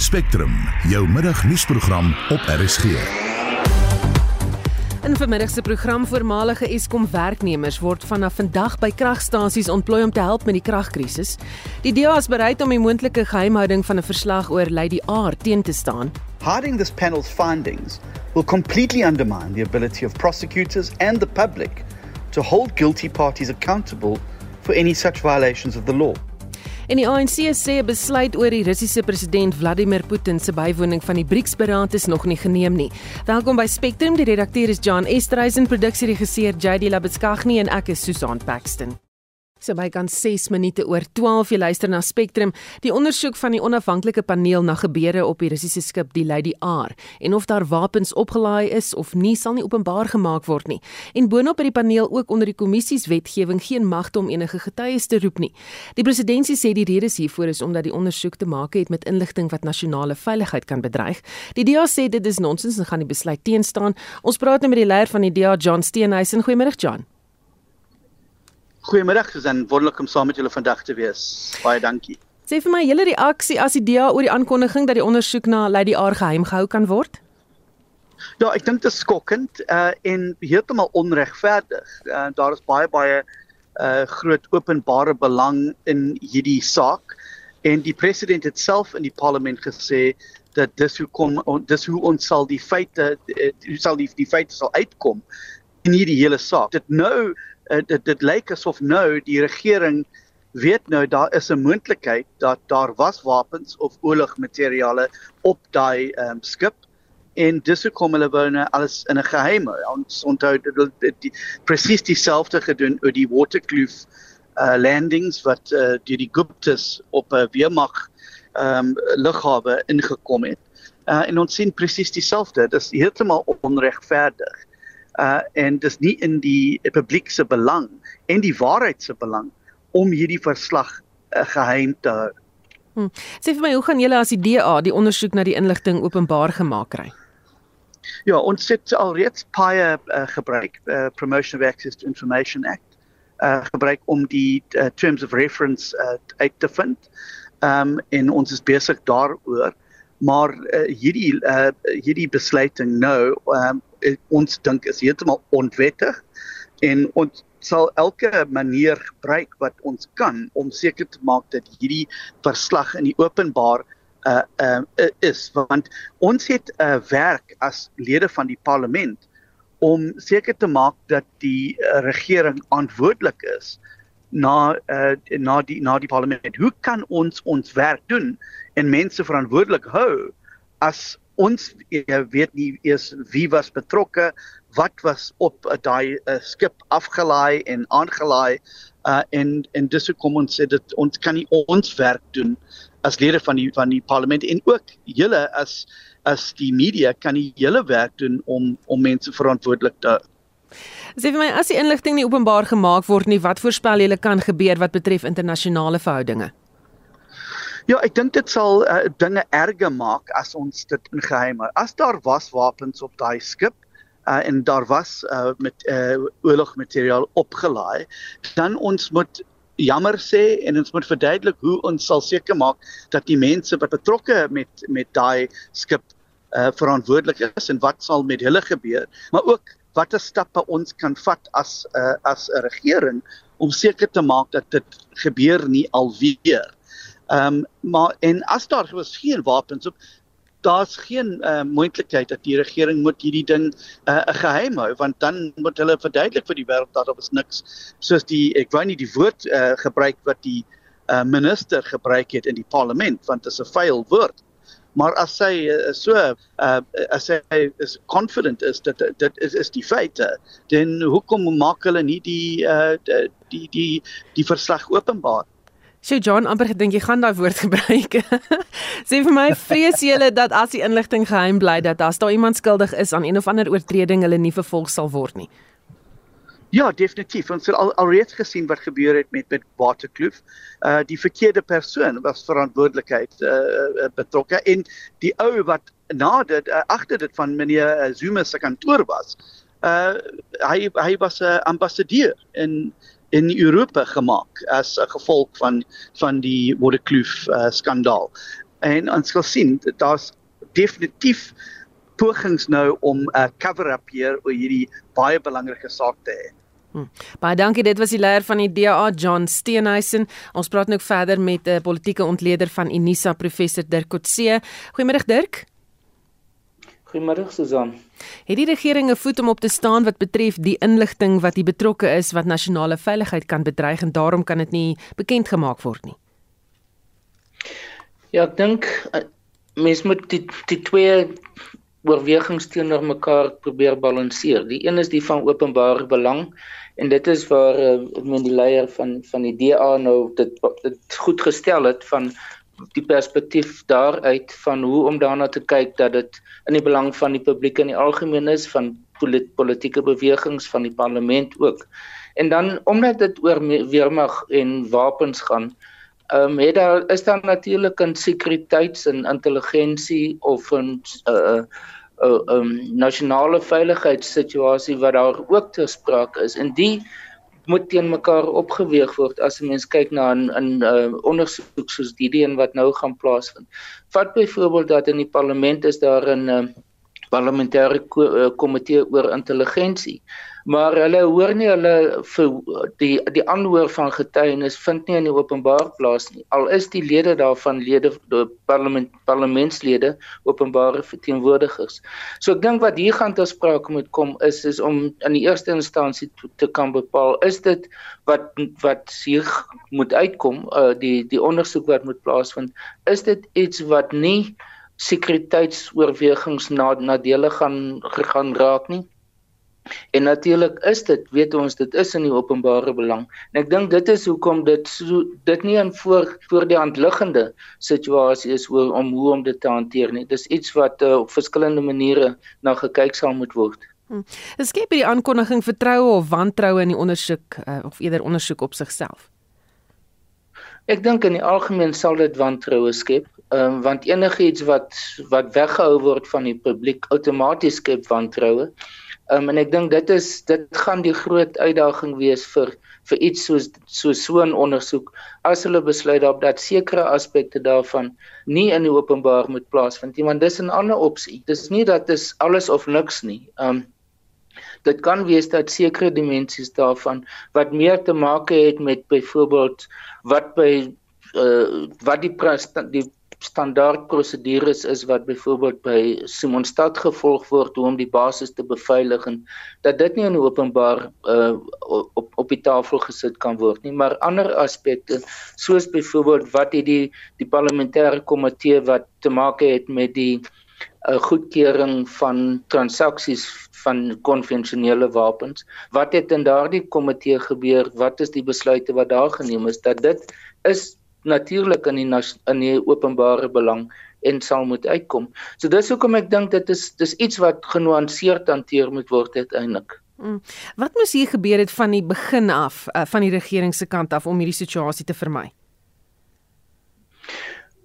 Spectrum, jou middagnuusprogram op RSG. In vermiddag se program voormalige Eskom werknemers word vanaf vandag by kragstasies ontplooi om te help met die kragkrisis. Die DA is bereid om die moontlike geheimhouding van 'n verslag oor Lady R teen te staan. Hiding this panel's findings will completely undermine the ability of prosecutors and the public to hold guilty parties accountable for any such violations of the law. En die ANC sê 'n besluit oor die Russiese president Vladimir Putin se bywoning van die BRICS-beraad is nog nie geneem nie. Welkom by Spectrum, die redakteur is John Estreisen, produksieregisseur JD Labetskagni en ek is Susan Paxton. So by kan 6 minute oor 12 jy luister na Spectrum, die ondersoek van die onafhanklike paneel na gebeure op die Russiese skip die Lady R en of daar wapens opgelaai is of nie sal nie openbaar gemaak word nie. En boonop het die paneel ook onder die kommissies wetgewing geen magte om enige getuies te roep nie. Die presidentsie sê die rede hiervoor is omdat die ondersoek te maak het met inligting wat nasionale veiligheid kan bedreig. Die DA sê dit is nonsens en gaan die besluit teenstaan. Ons praat nou met die leier van die DA, John Steenhuisen. Goeiemôre John. Goeiemiddag, dis 'n wonderlik om saam met julle vandag te wees. Baie dankie. Sê vir my julle reaksie as die DA oor die aankondiging dat die ondersoek na Lady R geheim gehou kan word? Ja, ek dink dit is skokkend uh en heeltemal onregverdig. Uh daar is baie baie uh groot openbare belang in hierdie saak en die president het self in die parlement gesê dat dis hoe kom dis hoe ons sal die feite hoe sal die, die feite sal uitkom in hierdie hele saak. Dit nou uh, dit dit lyk asof nou die regering weet nou daar is 'n moontlikheid dat daar was wapens of oorlogmateriale op daai um, skip en dis hoekom hulle wou nou alles in 'n geheim hou. Ons onthou dit die presies dieselfde gedoen oor die Waterkloof uh landings wat uh deur die Guptas op 'n uh, weermag ehm um, lughawe ingekom het. Uh en ons sien presies dieselfde. Dit is heeltemal onregverdig uh en dis nie in die publiek se belang en die waarheid se belang om hierdie verslag uh, geheim te hou. Hm. Sê vir my, hoe gaan julle as die DA die ondersoek na die inligting openbaar gemaak kry? Ja, ons het alreeds baie uh, gebruik uh, Promotion of Access to Information Act uh gebruik om die uh, terms of reference uh, uit te vind. Ehm um, en ons is besig daaroor maar uh, hierdie uh, hierdie besluiting nou um, ons dink is heeltemal onwettig en ons sal elke manier gebruik wat ons kan om seker te maak dat hierdie verslag in die openbaar uh, uh is want ons het 'n uh, werk as lede van die parlement om seker te maak dat die uh, regering verantwoordelik is na uh, na die na die parlement. Hoe kan ons ons werk doen en mense verantwoordelik hou as ons uh, weet nie eers wie was betrokke, wat was op uh, daai uh, skip afgelaai en aangelaai uh, en en dis hoe kom ons sê dit ons kan nie ons werk doen as lede van die van die parlement en ook julle as as die media kan nie julle werk doen om om mense verantwoordelik te Sê vir my as die inligting nie openbaar gemaak word nie, wat voorspel julle kan gebeur wat betref internasionale verhoudinge? Ja, ek dink dit sal uh, dinge erger maak as ons dit in geheim hou. As daar was wapens op daai skip uh, en daar was uh, met uh, oorlogmateriaal opgelaai, dan ons moet jammer sê en ons moet verduidelik hoe ons sal seker maak dat die mense wat betrokke met met daai skip uh, verantwoordelik is en wat sal met hulle gebeur, maar ook watter stappe ons kan vat as uh, as 'n regering om seker te maak dat dit gebeur nie alweer. Ehm um, maar en as daar was geen wapens op daar's geen uh, moontlikheid dat die regering moet hierdie ding 'n uh, geheim hou want dan moet hulle verduidelik vir die wêreld dat daar was niks soos die ek wou nie die woord uh, gebruik wat die uh, minister gebruik het in die parlement want dit is 'n vuil woord. Maar as sy uh, so uh, as sy is confident is dat dit is is die feite dan hoekom maak hulle nie die uh, die die die verslag openbaar Sjoe John, amper gedink jy gaan daai woord gebruik. Sê vir my, vrees jy dat as die inligting geheim bly dat as daar iemand skuldig is aan een of ander oortreding, hulle nie vervolg sal word nie? Ja, definitief. Ons het al alreeds gesien wat gebeur het met met Waterkloof. Uh die verkeerde persoon was verantwoordelikheid uh betrokke en die ou wat na dit uh, agter dit van meneer Zuma se kantoor was. Uh hy hy was 'n uh, ambassadeur in in Europa gemaak as 'n gevolg van van die Waterkloof uh, skandaal. En ons sal sien daar's definitief pogings nou om 'n uh, cover-up hier oor hierdie baie belangrike saak te hê. Hm. Baie dankie. Dit was die leier van die DA, John Steenhuisen. Ons praat nou verder met 'n uh, politieke ontleder van Unisa, professor Dirk Coetzee. Goeiemôre Dirk. Goeiemôre Susan. Het die regering 'n voet om op te staan wat betref die inligting wat hier betrokke is wat nasionale veiligheid kan bedreig en daarom kan dit nie bekend gemaak word nie? Ja, ek dink uh, mens moet die die twee oorwegings teenoor mekaar probeer balanseer. Die een is die van openbare belang en dit is waar uh, ek meen die leier van van die DA nou dit dit goed gestel het van die perspektief daaruit van hoe om daarna te kyk dat dit in die belang van die publiek in die algemeen is van polit politieke bewegings van die parlement ook. En dan omdat dit oor weermag en wapens gaan, ehm um, het daar is daar natuurlik 'n sekuriteits- en intelligensie of 'n 'n uh, 'n uh, um, nasionale veiligheidssituasie wat daar ook ter sprake is. En die moet teen mekaar opgeweeg word as 'n mens kyk na 'n 'n uh, ondersoek soos die een wat nou gaan plaasvind. Vat byvoorbeeld dat in die parlement is daar 'n uh, parlementêre uh, komitee oor intelligensie maar hulle hoor nie hulle vir die die aanhoor van getuienis vind nie in die openbaar plaas nie. Al is die lede daarvan lede parlement parlementslede openbare verteenwoordigers. So ek dink wat hier gaan ter sprake moet kom is is om in die eerste instansie te, te kan bepaal is dit wat wat hier moet uitkom uh, die die ondersoek wat moet plaasvind is dit iets wat nie sekuriteitsoorwegings na nadele gaan gaan raak nie En natuurlik is dit, weet ons, dit is in die openbare belang. En ek dink dit is hoekom dit so dit nie 'n voor voor die hand liggende situasie is oor om hoe om dit te hanteer nie. Dis iets wat uh, op verskillende maniere na gekyk sal moet word. Hmm. Skep hierdie aankondiging vertroue of wantroue in die ondersoek uh, of eerder ondersoek op sigself? Ek dink in die algemeen sal dit wantroue skep, um, want enigiets wat wat weggehou word van die publiek outomaties skep wantroue. Um, en ek dink dit is dit gaan die groot uitdaging wees vir vir iets soos so so 'n ondersoek as hulle besluit op dat sekere aspekte daarvan nie in die openbaar moet plaasvind nie want dis 'n ander opsie. Dis nie dat dis alles of niks nie. Um dit kan wees dat sekere dimensies daarvan wat meer te maak het met byvoorbeeld wat by uh, wat die die standaard prosedures is wat byvoorbeeld by Simonstad gevolg word om die basis te beveilig en dat dit nie in openbaar uh, op op die tafel gesit kan word nie. Maar ander aspekte soos byvoorbeeld wat het die die parlementêre komitee wat te maak het met die uh, goedkeuring van transaksies van konvensionele wapens wat het in daardie komitee gebeur wat is die besluite wat daar geneem is dat dit is natuurlik in die in die openbare belang en sal moet uitkom. So dis hoekom ek dink dit is dis iets wat genuanceerd hanteer moet word uiteindelik. Mm. Wat moes hier gebeur het van die begin af uh, van die regering se kant af om hierdie situasie te vermy?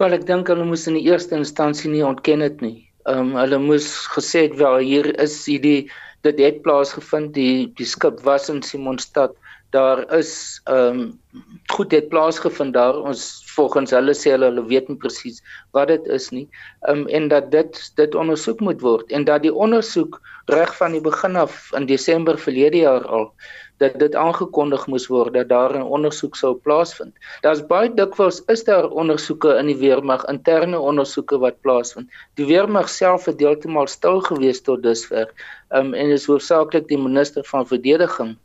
Wel ek dink hulle moes in die eerste instansie nie ontken dit nie. Ehm um, hulle moes gesê het wel hier is hierdie dit het plaasgevind die die skip was in Simonstad daar is ehm um, goed het plaasgevind daar ons volgens hulle sê hulle, hulle weet nie presies wat dit is nie um, en dat dit dit ondersoek moet word en dat die ondersoek reg van die begin af in Desember verlede jaar al dat dit aangekondig moes word dat daar 'n ondersoek sou plaasvind. Daar's baie dikwels is daar ondersoeke in die weermag, interne ondersoeke wat plaasvind. Die weermag self het deeltemal stil gewees tot dusver. Um, en is hoofsaaklik die minister van verdediging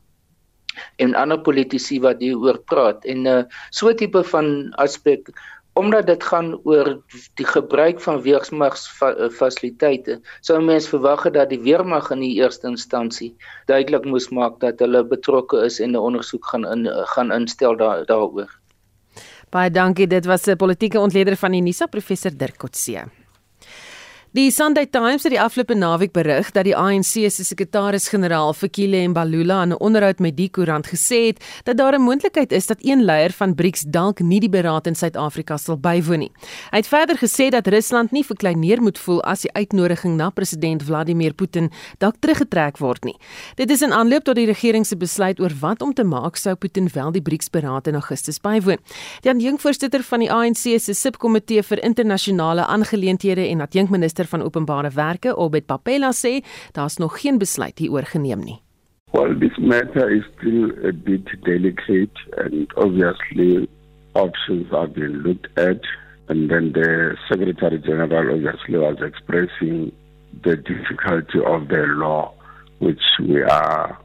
en ander politici wat hieroor praat en uh, so tipe van aspek omdat dit gaan oor die gebruik van weermagsfasiliteite sou mens verwag het dat die weermag in die eerste instansie duidelik moes maak dat hulle betrokke is en 'n ondersoek gaan in, gaan instel daar daaroor. Baie dankie dit was 'n politieke ontleder van die NISA professor Dirk Coetzee. Die Sunday Times het die afgelope naweek berig dat die ANC se sekretaris-generaal Fikile Mbalula in 'n onderhoud met die koerant gesê het dat daar 'n moontlikheid is dat een leier van BRICS dalk nie die beraad in Suid-Afrika sal bywoon nie. Hy het verder gesê dat Rusland nie verkleineer moet voel as die uitnodiging na president Vladimir Putin dalk teruggetrek word nie. Dit is in aanloop tot die regering se besluit oor wat om te maak sou Putin wel die BRICS-beraad in Augustus bywoon. Die adjunkvoorsitter van die ANC se subkomitee vir internasionale aangeleenthede en adjunkminister minister van openbare werke, Obed Papela sê daar's nog geen besluit hieroor geneem nie. Well, this matter is still a bit delicate and obviously options are being looked at and then the Secretary General obviously was expressing the difficulty of the law which we are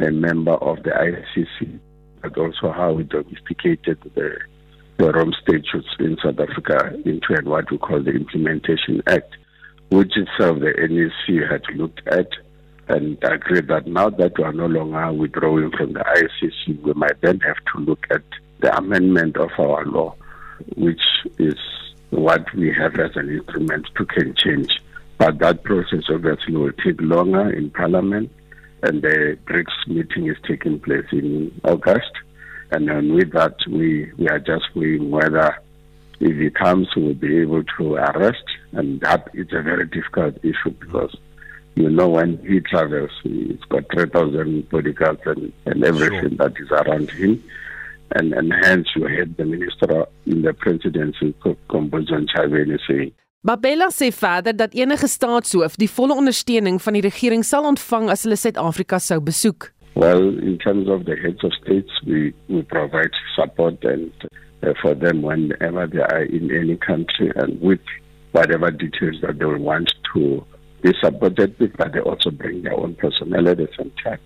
a member of the ICC but also how we domesticated the the Rome statutes in South Africa into what we call the Implementation Act. Which itself the NEC had looked at and agreed that now that we are no longer withdrawing from the ICC, we might then have to look at the amendment of our law, which is what we have as an instrument to can change. But that process obviously will take longer in Parliament, and the BRICS meeting is taking place in August. And then with that, we, we are just weighing whether if he comes, we will be able to arrest. And that is a very difficult issue because, you know, when he travels, he's got 3,000 bodyguards and, and everything sure. that is around him. And, and hence, you heard the minister in the presidency, Kombozon Chaveni, saying, Babella sê verder dat enige staatshoof die volle ondersteuning van die regering sal ontvang as hulle Suid-Afrika sou besoek. Well, in terms of the heads of states, we, we provide support and uh, for them whenever they are in any country and with whatever details that they want to be supported with, but they also bring their own personnel at the same time.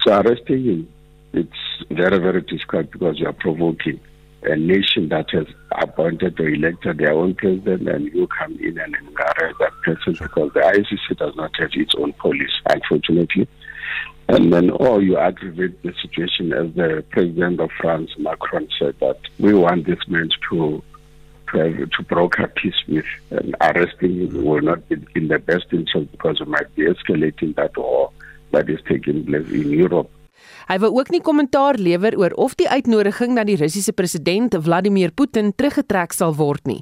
So arresting him, it's very, very difficult because you are provoking a nation that has appointed or elected their own president and you come in and arrest that person because the ICC does not have its own police, unfortunately. And then, or you aggravate the situation, as the president of France, Macron, said that we want this man to to, have, to broker peace with, and arresting him will not be in the best interest because we might be escalating that war that is taking place in Europe. Hy wou ook nie kommentaar lewer oor of die uitnodiging na die Russiese president Vladimir Putin teruggetrek sal word nie.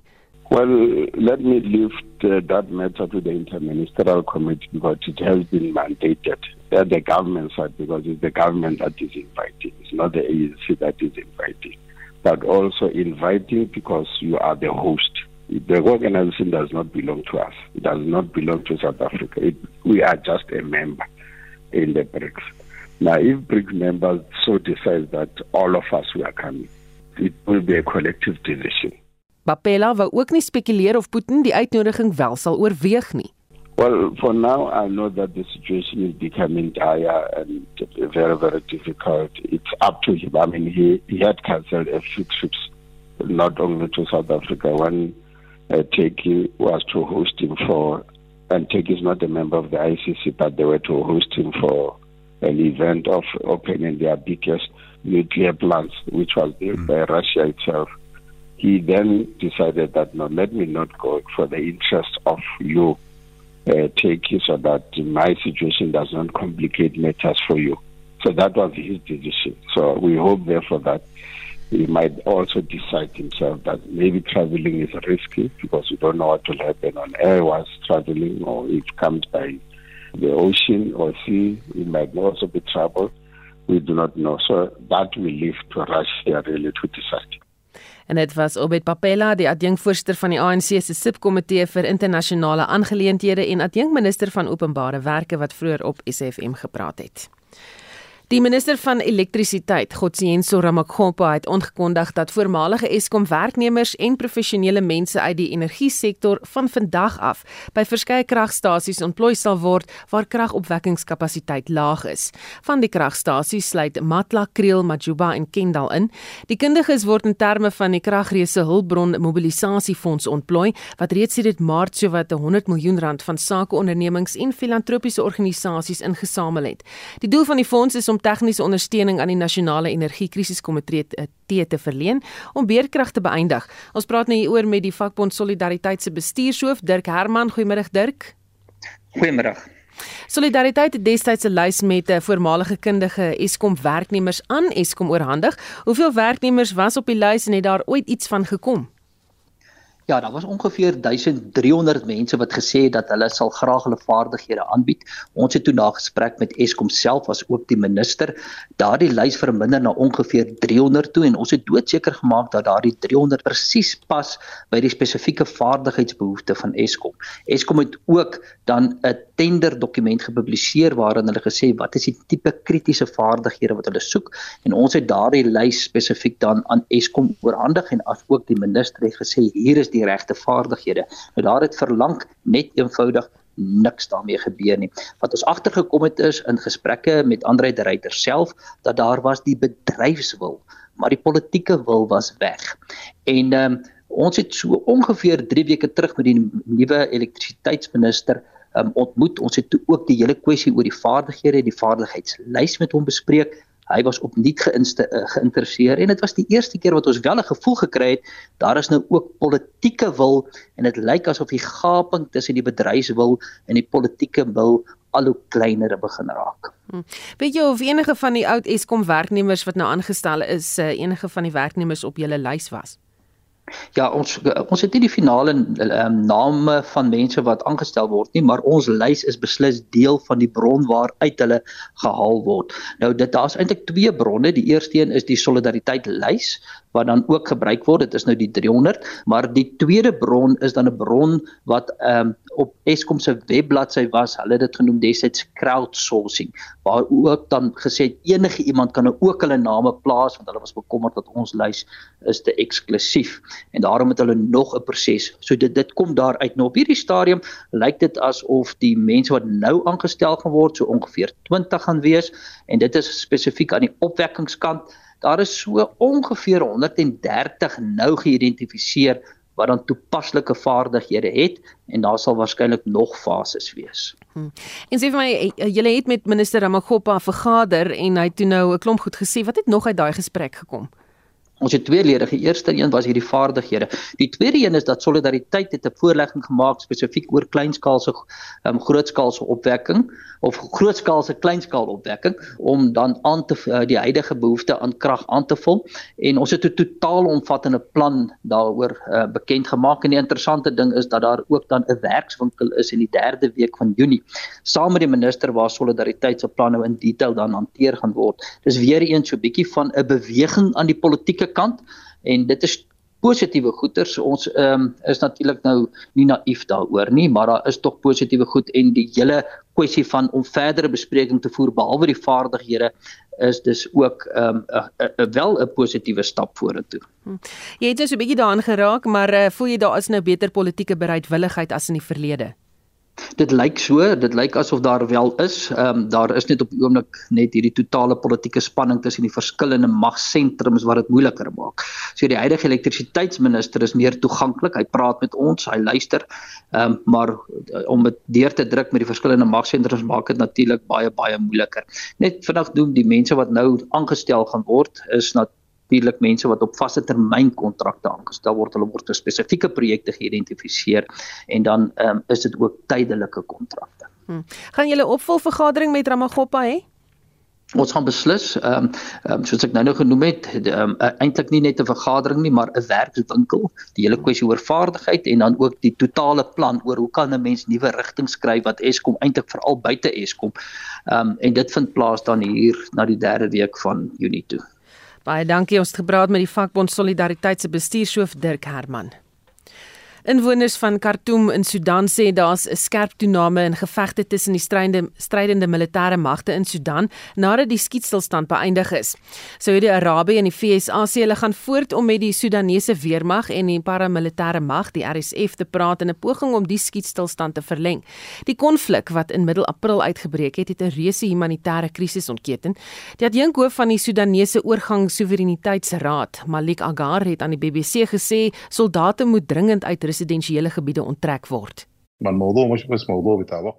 Well, let me lift uh, that matter to the Interministerial Committee because it has been mandated at the government side because it's the government that is inviting. It's not the agency that is inviting, but also inviting because you are the host. The organization does not belong to us. It does not belong to South Africa. It, we are just a member in the BRICS. Now, if BRICS members so decide that all of us we are coming, it will be a collective decision. Bapela wou ook nie spekuleer of Putin die uitnodiging wel sal oorweeg nie. Well, for now, I know that the situation is becoming dire and very, very difficult. It's up to him. I mean, he, he had cancelled a few trips, not only to South Africa. One, uh, Turkey was to host him for, and Turkey is not a member of the ICC, but they were to host him for an event of opening their biggest nuclear plants, which was built mm. by Russia itself he then decided that no, let me not go for the interest of you, uh, take you so that my situation does not complicate matters for you. So that was his decision. So we hope, therefore, that he might also decide himself that maybe traveling is risky because we don't know what will happen on air whilst traveling or if it comes by the ocean or sea, it might also be trouble. We do not know. So that we leave to Russia really to decide. En dit was Obed Papela, die adjunkvoorsitter van die ANC se subkomitee vir internasionale aangeleenthede en adjunkminister van openbare werke wat vroeër op SFM gepraat het. Die minister van elektrisiteit, Gotsiyenso Ramakgopa, het aangekondig dat voormalige Eskom werknemers en professionele mense uit die energiesektor van vandag af by verskeie kragstasies ontplooi sal word waar kragopwekkingskapasiteit laag is. Van die kragstasies sluit Matla, Kriel, Majuba en Kendal in. Die kundiges word in terme van die kragreuse hulpbron mobilisasiefonds ontplooi wat reeds sedert Maart sowat 100 miljoen rand van sakeondernemings en filantropiese organisasies ingesamel het. Die doel van die fonds is om tegniese ondersteuning aan die nasionale energiekrisiskomitee te, te verleen om beerkrag te beëindig. Ons praat nou hieroor met die vakbond Solidariteit se bestuurshoof Dirk Herman. Goeiemôre Dirk. Goeiemôre. Solidariteit het destyds 'n lys met 'n voormalige kundige Eskom werknemers aan Eskom oorhandig. Hoeveel werknemers was op die lys en het daar ooit iets van gekom? Ja, daar was ongeveer 1300 mense wat gesê het dat hulle sal graag hulle vaardighede aanbied. Ons het toe na gesprek met Eskom self as ook die minister daardie lys verminder na ongeveer 300 toe en ons het doodseker gemaak dat daardie 300 presies pas by die spesifieke vaardigheidsbehoeftes van Eskom. Eskom het ook dan 'n tender dokument gepubliseer waarin hulle gesê wat is die tipe kritiese vaardighede wat hulle soek en ons het daardie lys spesifiek dan aan Eskom oorhandig en as ook die minister het gesê hier is die regte vaardighede. Nou daar het verlang net eenvoudig niks daarmee gebeur nie. Wat ons agtergekom het is in gesprekke met Andre de Ruyter self dat daar was die bedryfswil, maar die politieke wil was weg. En ehm um, ons het so ongeveer 3 weke terug met die nuwe elektrisiteitsminister um, ontmoet. Ons het toe ook die hele kwessie oor die vaardighede, die vaardigheidslys met hom bespreek hy was opnuut eh, geïnteresseer en dit was die eerste keer wat ons wel 'n gevoel gekry het daar is nou ook politieke wil en dit lyk asof die gaping tussen die bedryfswil en die politieke wil al hoe kleiner begin raak. Hm. Weet jy of enige van die oud Eskom werknemers wat nou aangestel is, eh, enige van die werknemers op julle lys was? Ja, ons ons het nie die finale um, name van mense wat aangestel word nie, maar ons lys is beslis deel van die bron waaruit hulle gehaal word. Nou dit daar's eintlik twee bronne. Die eerste een is die solidariteit lys wat dan ook gebruik word. Dit is nou die 300, maar die tweede bron is dan 'n bron wat ehm um, op Eskom se webbladsy was. Hulle het dit genoem destyds crowdsourcing, waar ook dan gesê het enige iemand kan nou ook hulle name plaas want hulle was bekommerd dat ons lys is te eksklusief en daarom het hulle nog 'n proses. So dit dit kom daar uit. Nou op hierdie stadium lyk dit asof die mense wat nou aangestel gaan word so ongeveer 20 gaan wees en dit is spesifiek aan die opwekkingskant daar is so ongeveer 130 nou geïdentifiseer wat dan toepaslike vaardighede het en daar sal waarskynlik nog fases wees. Hmm. En sê vir my eh, julle het met minister Ramaggopa vergader en hy het toe nou 'n klomp goed gesê. Wat het nog uit daai gesprek gekom? Ons het twee lede. Die eerste een was hierdie vaardighede. Die tweede een is dat solidariteit het 'n voorlegging gemaak spesifiek oor kleinskaalse um, grootskaalse opwekking of grootskaalse kleinskaalopwekking om dan aan te uh, die huidige behoefte aan krag aan te vul en ons het 'n totaal omvattende plan daaroor uh, bekend gemaak en die interessante ding is dat daar ook dan 'n werkswinkel is in die 3de week van Junie saam met die minister waar solidariteit se plan nou in detail dan hanteer gaan word. Dis weer eens so 'n bietjie van 'n beweging aan die politieke kant en dit is positiewe goeters ons ehm um, is natuurlik nou nie naïef daaroor nie maar daar is tog positiewe goed en die hele kwessie van om verdere bespreking te voer behalwe die vaardighede is dis ook ehm um, wel 'n positiewe stap vorentoe. Hm. Jy het dus 'n bietjie daaraan geraak maar uh, voel jy daar is nou beter politieke bereidwilligheid as in die verlede? Dit lyk so, dit lyk asof daar wel is. Ehm um, daar is net op die oomblik net hierdie totale politieke spanning tussen die verskillende magsentrums wat dit moeiliker maak. So die huidige elektrisiteitsminister is meer toeganklik. Hy praat met ons, hy luister. Ehm um, maar uh, om dit deur te druk met die verskillende magsentrums maak dit natuurlik baie baie moeiliker. Net vinnig doen die mense wat nou aangestel gaan word is natuurlik natuurlik mense wat op vaste termyn kontrakte aangestel word, hulle word vir spesifieke projekte geïdentifiseer en dan um, is dit ook tydelike kontrakte. Hmm. Gaan julle opvolgvergadering met Ramaggopa hê? Ons gaan beslis ehm um, um, soos ek nou nou genoem het, ehm um, eintlik nie net 'n vergadering nie, maar 'n werkswinkel, die hele kwessie oor vaardigheid en dan ook die totale plan oor hoe kan 'n mens nuwe rigting skryf wat Eskom eintlik veral buite Eskom. Ehm um, en dit vind plaas dan hier na die 3de week van Junie toe. Baie dankie ons het gepraat met die vakbond Solidariteit se bestuurshoof Dirk Herman. Inwoners van Khartoum in Sudan sê daar's 'n skerp toename in gevegte tussen die strydende strydende militêre magte in Sudan nadat die skietstilstand beëindig is. Saudi-Arabië en die VSA sê hulle gaan voort om met die Sudanese weermag en die paramilitêre mag, die RSF, te praat in 'n poging om die skietstilstand te verleng. Die konflik wat in middel April uitgebreek het, het 'n reuse humanitêre krisis ontketen. Die adjunkhoof van die Sudanese Oorgang Soewereiniteitsraad, Malik Agar, het aan die BBC gesê soldate moet dringend uit residensiële gebiede onttrek word.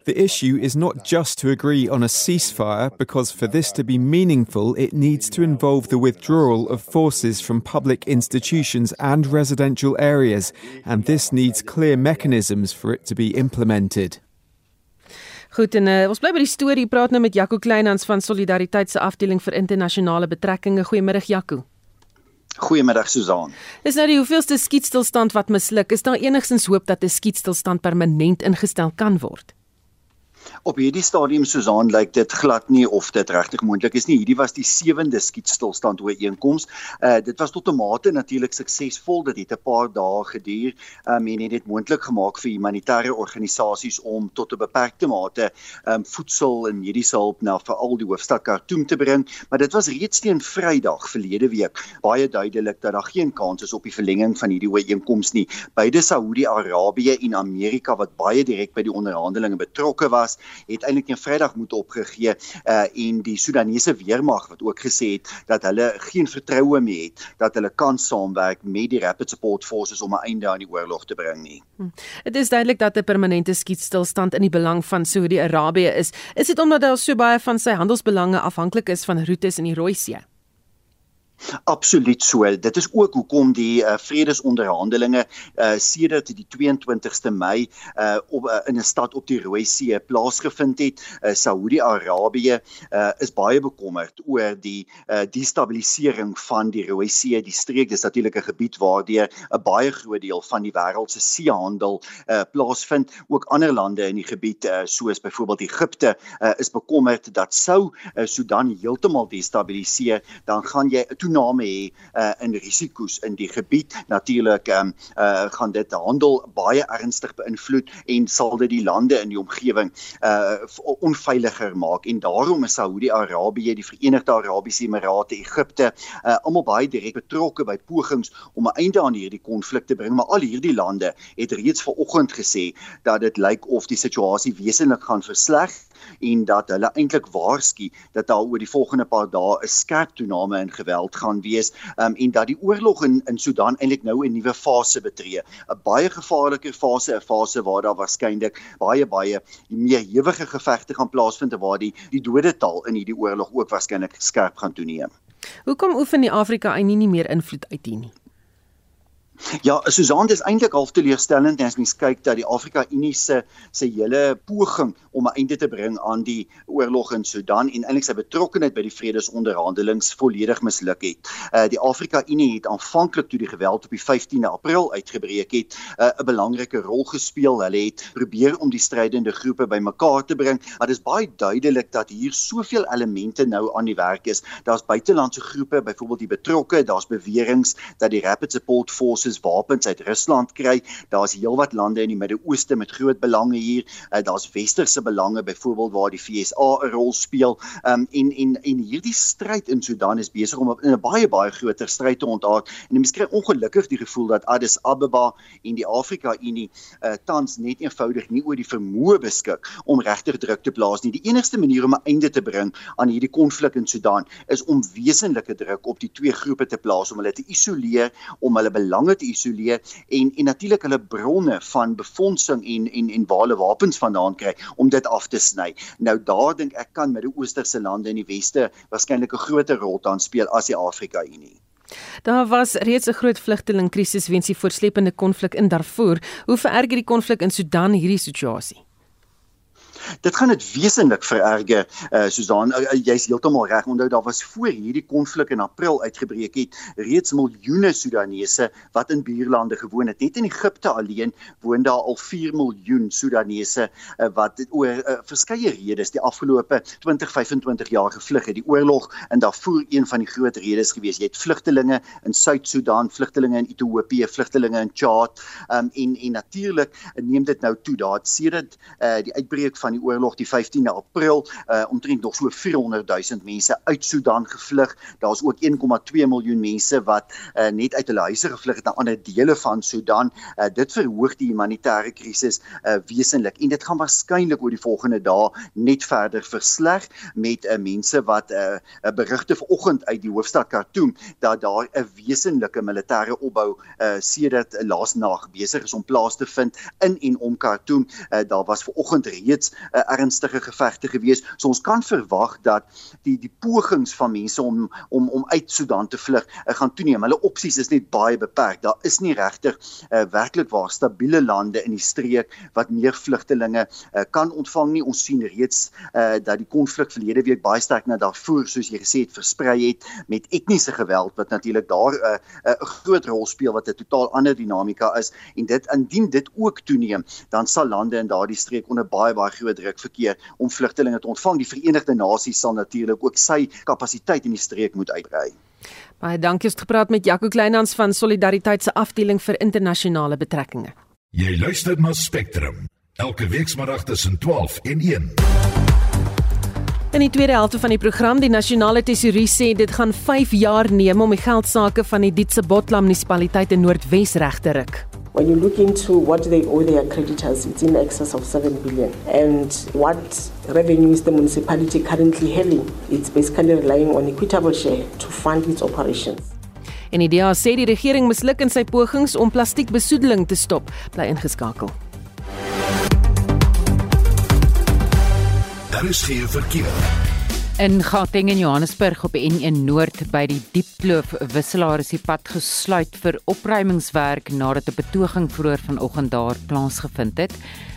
The issue is not just to agree on a ceasefire, because for this to be meaningful, it needs to involve the withdrawal of forces from public institutions and residential areas, and this needs clear mechanisms for it to be implemented. Goed en uh, ons bly by die storie praat nou met Jaco Kleinhans van Solidariteit se afdeling vir internasionale betrekkinge. Goeiemiddag Jaco. Goeiemiddag Susan. Is nou die hoeveelste skietstilstand wat misluk? Is daar enigstens hoop dat 'n skietstilstand permanent ingestel kan word? Op hierdie stadium Susan lyk dit glad nie of dit regtig moontlik is nie. Hierdie was die sewende skietstilstand ooreenkoms. Uh dit was tot 'n mate natuurlik suksesvol. Dit het 'n paar dae geduur. Um en het dit moontlik gemaak vir humanitêre organisasies om tot 'n beperkte mate um voedsel en mediese hulp na veral die hoofstad Khartoum te bring, maar dit was reeds teen Vrydag verlede week baie duidelik dat daar geen kans is op die verlenging van hierdie ooreenkoms nie. Beide Saudi-Arabië en Amerika wat baie direk by die onderhandelinge betrokke was, het eintlik een Vrydag moet opgegee uh en die Sudanese weermag wat ook gesê het dat hulle geen vertroue meer het dat hulle kan saamwerk met die Rapid Support Forces om 'n einde aan die oorlog te bring nie. Hm. Dit is duidelik dat 'n permanente skietstilstand in die belang van Saudi-Arabië is. Is dit omdat daar so baie van sy handelsbelange afhanklik is van roetes in die Rooi See? Absoluut so. Dit is ook hoekom die uh, vredesonderhandelinge uh, sedert die 22ste Mei uh, op uh, in 'n stad op die Rooi See plaasgevind het. Uh, Saudi-Arabië uh, is baie bekommerd oor die uh, destabilisering van die Rooi See. Die streek is natuurlik 'n gebied waardeur 'n baie groot deel van die wêreld se seehandel uh, plaasvind. Ook ander lande in die gebied uh, soos byvoorbeeld Egipte uh, is bekommerd dat sou uh, Sudan heeltemal destabiliseer, dan gaan jy toename hê uh, in risiko's in die gebied. Natuurlik um, uh, gaan dit handel baie ernstig beïnvloed en sal dit die lande in die omgewing uh, onveiliger maak en daarom is Saudi-Arabië, die Verenigde Arabiese Emirate, Egipte uh, almal baie direk betrokke by pogings om 'n einde aan hierdie konflik te bring, maar al hierdie lande het reeds vanoggend gesê dat dit lyk of die situasie wesentlik gaan versleg en dat hulle eintlik waarsku dat daar oor die volgende paar dae 'n skerp toename in geweld gaan wees um, en dat die oorlog in in Sudan eintlik nou 'n nuwe fase betree, 'n baie gevaarliker fase, 'n fase waar daar waarskynlik baie baie meer hewige gevegte gaan plaasvind en waar die die dodetal in hierdie oorlog ook waarskynlik skerp gaan toeneem. Hoekom oefen die Afrika Unie nie meer invloed uit hier nie? Ja, Susan, dit is eintlik half teleurstellend as mens kyk dat die Afrika Unie se se hele poging om 'n einde te bring aan die oorlog in Sudan en eintlik sy betrokkeheid by die vredesonderhandelings volledig misluk het. Uh die Afrika Unie het aanvanklik toe die geweld op die 15de April uitgebreek het, uh, 'n belangrike rol gespeel. Hulle het probeer om die strydende groepe bymekaar te bring, maar dit is baie duidelik dat hier soveel elemente nou aan die werk is. Daar's buitelandse groepe, byvoorbeeld die betrokke, daar's beweringe dat die Rapid Support Forces soos wapens uit Rusland kry. Daar's heelwat lande in die Midde-Ooste met groot belange hier. Uh, Daar's westerse belange byvoorbeeld waar die FSA 'n rol speel. Um en en en hierdie stryd in Sudan is besig om in 'n baie baie groter stryd te ontaard. En mense kry ongelukkig die gevoel dat Addis Ababa en die Afrika Unie uh, tans net eenvoudig nie oor die vermoë beskik om regtig druk te plaas nie. Die enigste manier om 'n einde te bring aan hierdie konflik in Sudan is om wesenlike druk op die twee groepe te plaas om hulle te isoleer, om hulle belange te isoleer en en natuurlik hulle bronne van befondsing en en en waar hulle wapens vandaan kry om dit af te sny. Nou daar dink ek kan Midde-Oosterse lande in die weste waarskynlik 'n groter rol dan speel as die Afrika Unie. Daar was reeds 'n groot vlugtelingkrisis weens die voortsleepende konflik in Darfur. Hoe vererger die konflik in Sudan hierdie situasie? Dit gaan dit wesentlik vererger uh, Susan uh, jy's heeltemal reg onthou daar was voor hierdie konflik in April uitgebreek het reeds miljoene Sudanese wat in buurlande gewoon het. Net in Egipte alleen woon daar al 4 miljoen Sudanese uh, wat oor uh, verskeie redes die afgelope 20 25 jaar gevlug het. Die oorlog en daarvoor een van die groot redes gewees. Jy het vlugtelinge in Suud-Sudan vlugtelinge in Ethiopië vlugtelinge in Chad um, en en natuurlik neem dit nou toe daar sedert uh, die uitbreek van die oorlog die 15de April uh omtrent nog so 400 000 mense uit Sudan gevlug. Daar's ook 1,2 miljoen mense wat uh net uit hulle huise gevlug het na ander dele van Sudan. Uh dit verhoog die humanitêre krisis uh wesenlik en dit gaan waarskynlik oor die volgende dae net verder versleg met uh mense wat uh 'n uh, berigte vanoggend uit die hoofstad Khartoum dat daar 'n wesenlike militêre opbou uh sedert uh, laasnag besig is om plaas te vind in en om Khartoum. Uh, daar was vanoggend reeds 'n uh, ernstige gevegte gewees. So ons kan verwag dat die die pogings van mense om om om uit Sudan te vlug uh, gaan toeneem. Hulle opsies is net baie beperk. Daar is nie regtig uh, werklik waar stabiele lande in die streek wat meer vlugtelinge uh, kan ontvang nie. Ons sien reeds uh, dat die konflik verlede week baie sterk na daarvoor soos jy gesê het versprei het met etniese geweld wat natuurlik daar 'n uh, 'n uh, groot rol speel wat 'n totaal ander dinamika is en dit indien dit ook toeneem dan sal lande in daardie streek onder baie baie groot druk verkeer om vlugtelinge te ontvang. Die Verenigde Nasies sal natuurlik ook sy kapasiteit in die streek moet uitbrei. Baie dankie het gepraat met Jaco Kleinhans van Solidariteit se afdeling vir internasionale betrekkinge. Jy luister na Spectrum elke weekmiddag tussen 12 en 1. In die tweede helfte van die program, die nasionale tesourie sê dit gaan 5 jaar neem om die geldsaake van die Dietse Botlam munisipaliteit in Noordwes reg te ruk. When you look into what they owe their creditors, it's in excess of 7 billion. And what revenue is the municipality currently having? It's basically relying on equitable share to fund its operations. En die DA sê die regering misluk in sy pogings om plastiekbesoedeling te stop. Bly ingeskakel. Daar is geen verkeer. In Gauteng en Johannesburg op N1 Noord by die Diepkloof wisselaar is die pad gesluit vir opruimingswerk nadat 'n betoging vroeër vanoggend daar plaasgevind het.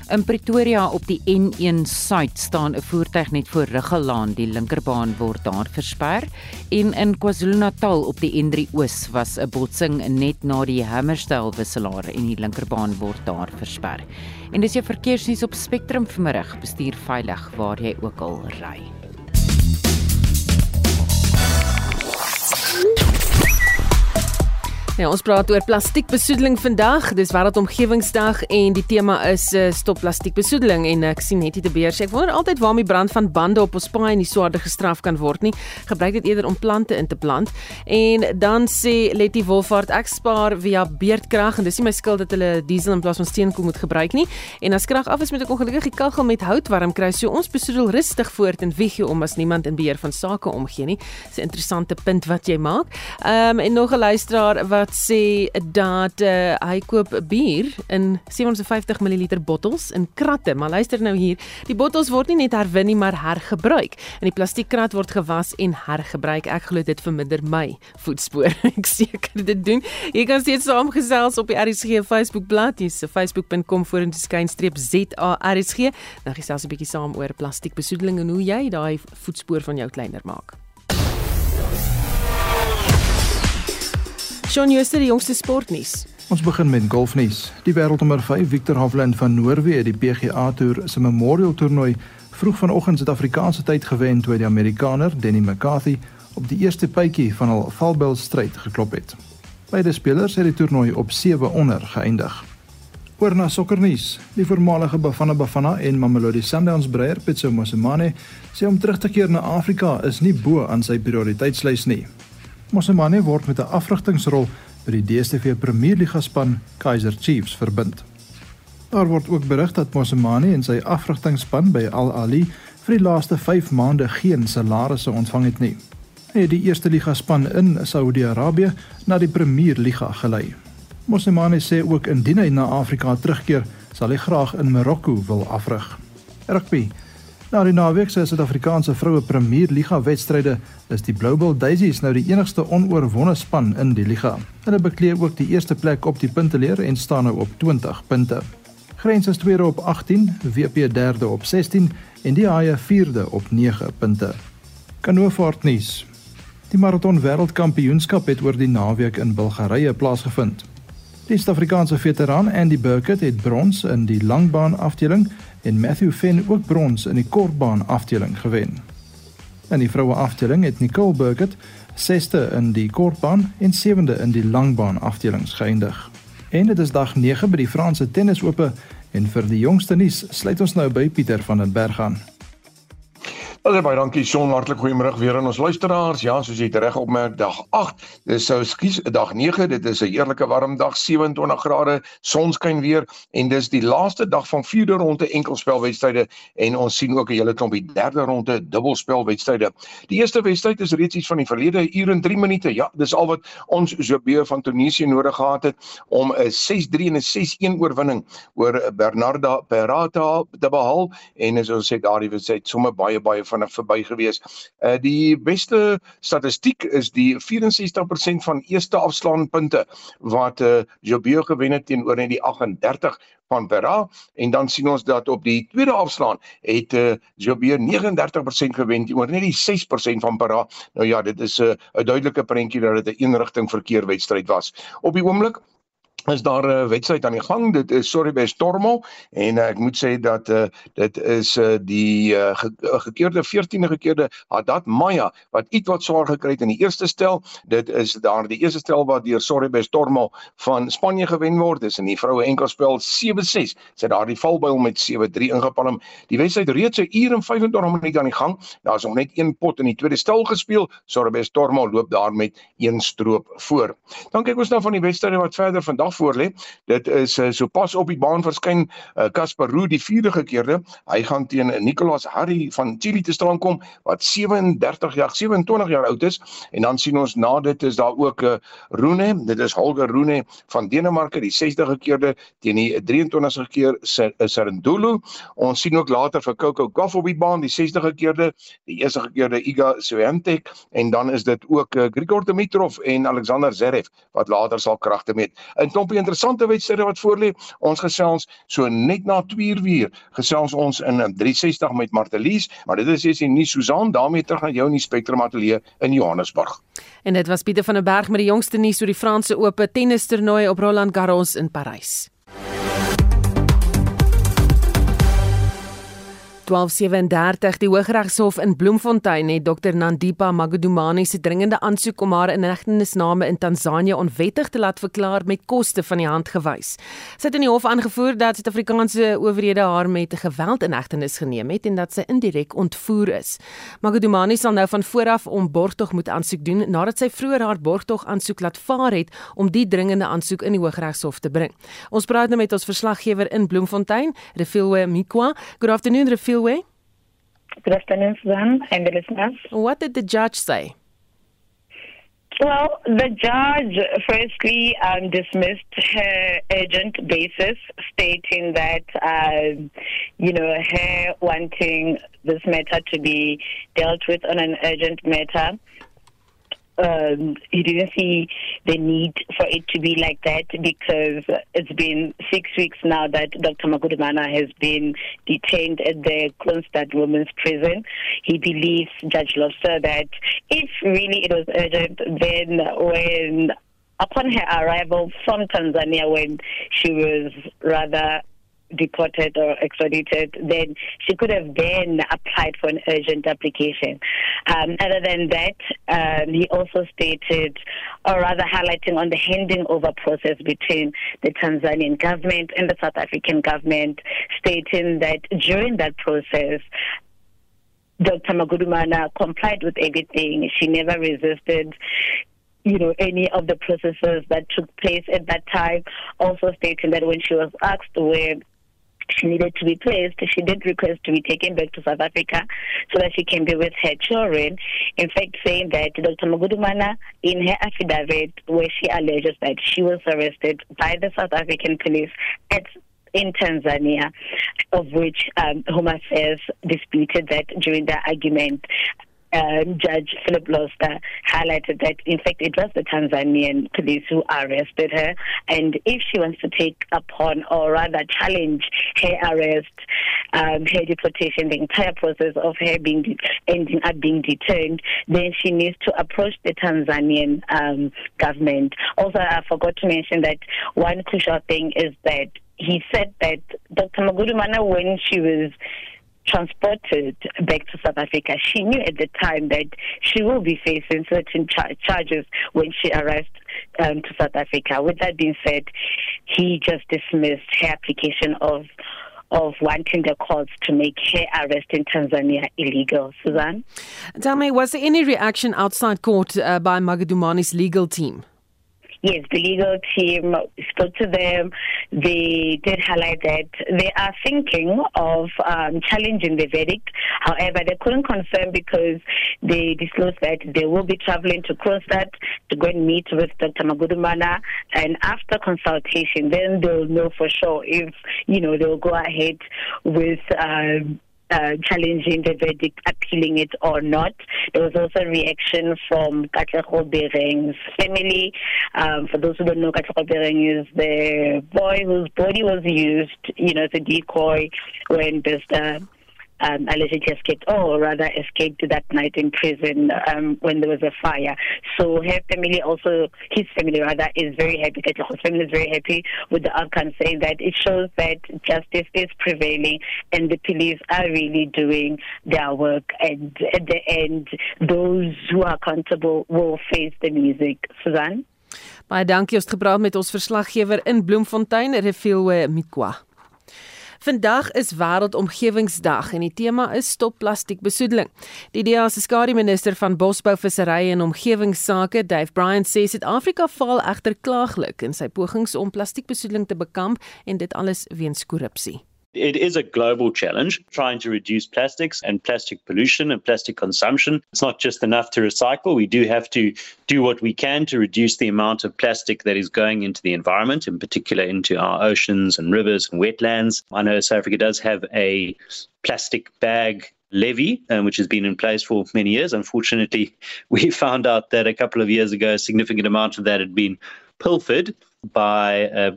In Pretoria op die N1 Suid staan 'n voertuig net voor Ruggelaan, die linkerbaan word daar versper. En in KwaZulu-Natal op die N3 Oos was 'n botsing net na die Hammersdale wisselaar en die linkerbaan word daar versper. En dis jou verkeersnuus op Spectrum vanmiddag. Bestuur veilig waar jy ook al ry. Ja, ons praat oor plastiekbesoedeling vandag. Dis wêreldomgewingsdag en die tema is uh, stop plastiekbesoedeling en ek sien net hier te beer sê ek wonder altyd waarom die brand van bande op ons paai nie swaarder gestraf kan word nie. Gebruik dit eerder om plante in te plant. En dan sê Letty Wolfhard ek spaar via beerdkrag en dis nie my skuld dat hulle diesel in plaas van steenkool moet gebruik nie. En as krag af is met 'n ongelukkige kaggel met hout warm kry, so ons besoedel rustig voort en wieg jou om as niemand in beheer van sake omgee nie. Dis 'n interessante punt wat jy maak. Ehm um, en nog 'n luisteraar wat wat sê dat uh, hy koop bier in 750 ml bottels in kratte. Maar luister nou hier, die bottels word nie net herwin nie, maar hergebruik. En die plastiekkrat word gewas en hergebruik. Ek glo dit verminder my voetspoor. Ek seker dit doen. Jy kan steeds saamgesels op die RSG Facebook bladsy, so facebook.com vorentoe skynstreep ZARSG. Nou gesels 'n bietjie saam oor plastiekbesoedeling en hoe jy daai voetspoor van jou kleiner maak. Shaun Schuster, die jongste sportnuus. Ons begin met golfnuus. Die wêreldnommer 5 Victor Hovland van Noorwe die PGA Tour se Memorial Toernooi vroeg vanoggend Suid-Afrikaanse tyd gewen toe die Amerikaner Denny McCarthy op die eerste puitjie van hul valbel stryd geklop het. Beide spelers het die toernooi op 7 onder geëindig. Oor na sokkernuus. Die voormalige Bafana Bafana en Mamelodi Sundowns breier Pitso Mosimane sê om terug te keer na Afrika is nie bo aan sy prioriteitslys nie. Mosemane word met 'n afrigtingsrol by die DStv Premierliga span Kaizer Chiefs verbind. Daar word ook berig dat Mosemane en sy afrigtingsspan by Al Ahly vir die laaste 5 maande geen salarisse ontvang het nie. Hy het die eerste liga span in Saudi-Arabië na die Premierliga gelei. Mosemane sê ook indien hy na Afrika terugkeer, sal hy graag in Marokko wil afrig. Rugby Na die naweek se Suid-Afrikaanse vroue Premier Liga wedstryde is die Blue Bulls Daisies nou die enigste onoorwonde span in die liga. Hulle bekleë ook die eerste plek op die punteleer en staan nou op 20 punte. Grens is tweede op 18, WP derde op 16 en die Haie vierde op 9 punte. Kanoevaart nuus. Die maraton wêreldkampioenskap het oor die naweek in Bulgarië plaasgevind. Die Suid-Afrikaanse veteraan Andy Burkett het brons in die langbaan afdeling en Matthew Finn ook brons in die kortbaan afdeling gewen. In die vroue afdeling het Nicole Burgett sesde in die kortbaan en sewende in die langbaan afdelings geëindig. En dit is dag 9 by die Franse Tennisope En vir die jongste nuus sluit ons nou by Pieter van den Berg aan. Hallo baie dankie Shaun, hartlik goeiemôre weer aan ons luisteraars. Ja, soos jy reg opmerk, dag 8. Dis sou skuis dag 9. Dit is 'n heerlike warm dag, 27 grade, sonskyn weer en dis die laaste dag van vierde ronde enkelspelwedstryde en ons sien ook 'n hele klompie derde ronde dubbelspelwedstryde. Die eerste wedstryd is reeds iets van die verlede uur en 3 minute. Ja, dis al wat ons Jobbe van Tunesië nodig gehad het om 'n 6-3 en 'n 6-1 oorwinning oor Bernarda Perata te behaal en as ons sê daardie wedstryd sommer baie baie vinnig verby gewees. Uh die beste statistiek is die 64% van eerste afslaanpunte wat uh Jobio gewen het teenoor net die 38 van Vera en dan sien ons dat op die tweede afslaan het uh Jobio 39% gewen teenoor net die 6% van Vera. Nou ja, dit is 'n uh, duidelike prentjie dat dit 'n eenrigting verkeer wedstryd was. Op die oomblik is daar 'n uh, wedstryd aan die gang. Dit is Sorribes Stormo en uh, ek moet sê dat uh, dit is uh, die uh, ge gekeerde 14de gekeerde Haddad Maya wat iets wat swaar gekry het in die eerste stel. Dit is daar die eerste stel wat deur Sorribes Stormo van Spanje gewen word. Dis in die vroue enkelspel 7-6. Sy daar die valbuil met 7-3 ingepalm. Die wedstryd reeds 'n uur en 25 minute aan die gang. Daar's nog net een pot in die tweede stel gespeel. Sorribes Stormo loop daar met een stroop voor. Dan kyk ons nou van die wedstryde wat verder vandag voorlê. Dit is uh, sopas op die baan verskyn Casper uh, Roo die vierde gekeerde. Hy gaan teen Nicolas Harry van Chili te staan kom wat 37 jaar 27 jaar oud is en dan sien ons na dit is daar ook 'n uh, Rune, dit is Holger Rune van Denemarke die 60 gekeerde teen die 23 keer Serendulu. Ons sien ook later vir Coco Gauff op die baan die 60 gekeerde, die eerste gekeerde Iga Swiatek en dan is dit ook uh, Grigor Dimitrov en Alexander Zverev wat later sal kragte meet. In klompie interessante wedstryde wat voorlê. Ons gesels so net na 2 uur gesels ons in 360 met Martelies, maar dit is eers die nuus Susan daarmee terug na jou in die Spectrum Ateljee in Johannesburg. En dit was Pieter van der Berg met die jongste nuus oor die Franse Ope tennistoernooi op Roland Garros in Parys. 1237 die Hooggeregshof in Bloemfontein het Dr Nandipa Magudumani se dringende aansoek om haar inhegtenisname in Tansanië onwettig te laat verklaar met koste van die hand gewys. Sy het in die hof aangevoer dat Suid-Afrikaanse owerhede haar met geweld in hegtenis geneem het en dat sy indirek ontvoer is. Magudumani sal nou van vooraf om borgtog moet aansoek doen nadat sy vroeër haar borgtog aansoek laat vaar het om die dringende aansoek in die Hooggeregshof te bring. Ons praat nou met ons verslaggewer in Bloemfontein, Refilwe Mikwa. Good afternoon Refil Good afternoon, Suzanne and the listeners. What did the judge say? Well, the judge firstly um, dismissed her urgent basis, stating that, uh, you know, her wanting this matter to be dealt with on an urgent matter um, he didn't see the need for it to be like that because it's been six weeks now that Dr. Magudumana has been detained at the Kronstadt Women's Prison. He believes, Judge Lobster, that if really it was urgent, then when upon her arrival from Tanzania, when she was rather deported or extradited, then she could have then applied for an urgent application. Um, other than that, um, he also stated, or rather highlighting on the handing over process between the Tanzanian government and the South African government, stating that during that process, Dr. Magudumana complied with everything. She never resisted you know, any of the processes that took place at that time. Also stating that when she was asked where she needed to be placed, she did request to be taken back to South Africa so that she can be with her children. In fact, saying that Dr. Magudumana, in her affidavit, where she alleges that she was arrested by the South African police at in Tanzania, of which um, Affairs disputed that during the argument um, Judge Philip Loster highlighted that, in fact, it was the Tanzanian police who arrested her. And if she wants to take upon, or rather challenge her arrest, um, her deportation, the entire process of her being de- ending up being detained, then she needs to approach the Tanzanian um, government. Also, I forgot to mention that one crucial thing is that he said that Dr. Magudumana, when she was transported back to South Africa, she knew at the time that she will be facing certain char- charges when she arrived um, to South Africa. With that being said, he just dismissed her application of of wanting the courts to make her arrest in Tanzania illegal. Suzanne? Tell me, was there any reaction outside court uh, by Magadumani's legal team? Yes, the legal team spoke to them. They did highlight that they are thinking of um, challenging the verdict. However, they couldn't confirm because they disclosed that they will be traveling to Kroonstad to go and meet with Dr. Magudumana. And after consultation, then they'll know for sure if, you know, they'll go ahead with um, uh, challenging the verdict, appealing it or not. There was also a reaction from Katlego Bereng's family. Um, for those who don't know, Katlego Bereng is the boy whose body was used, you know, as a decoy when Mr um, allegedly escaped, or rather escaped that night in prison um, when there was a fire. So her family also, his family rather, is very happy. His family is very happy with the outcome, saying that it shows that justice is prevailing and the police are really doing their work. And at the end, those who are accountable will face the music. Suzanne? Baie dankie ons gepraat met ons verslaggewer in Bloemfontein, Refilwe Mikwa. Vandag is wêreldomgewingsdag en die tema is stop plastiekbesoedeling. Die DEA se skademinister van Bosbou, Visserry en Omgewingsake, Dave Bryant, sê Suid-Afrika faal egter klaaglik in sy pogings om plastiekbesoedeling te bekamp en dit alles weens korrupsie. It is a global challenge trying to reduce plastics and plastic pollution and plastic consumption. It's not just enough to recycle. We do have to do what we can to reduce the amount of plastic that is going into the environment, in particular into our oceans and rivers and wetlands. I know South Africa does have a plastic bag levy, um, which has been in place for many years. Unfortunately, we found out that a couple of years ago, a significant amount of that had been pilfered by uh,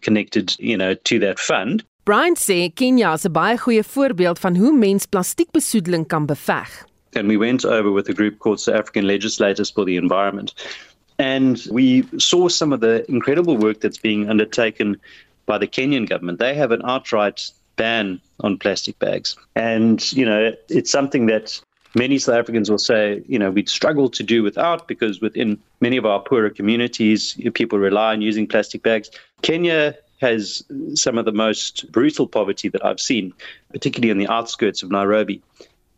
connected, you know, to that fund. Brian sê Kenia is 'n baie goeie voorbeeld van hoe mens plastiekbesoedeling kan beveg. And we went over with a group called South African Legislators for the Environment. And we saw some of the incredible work that's being undertaken by the Kenyan government. They have an outright ban on plastic bags. And, you know, it's something that many South Africans will say, you know, we'd struggle to do without because within many of our poorer communities, people rely on using plastic bags. Kenya has some of the most brutal poverty that I've seen, particularly in the outskirts of Nairobi.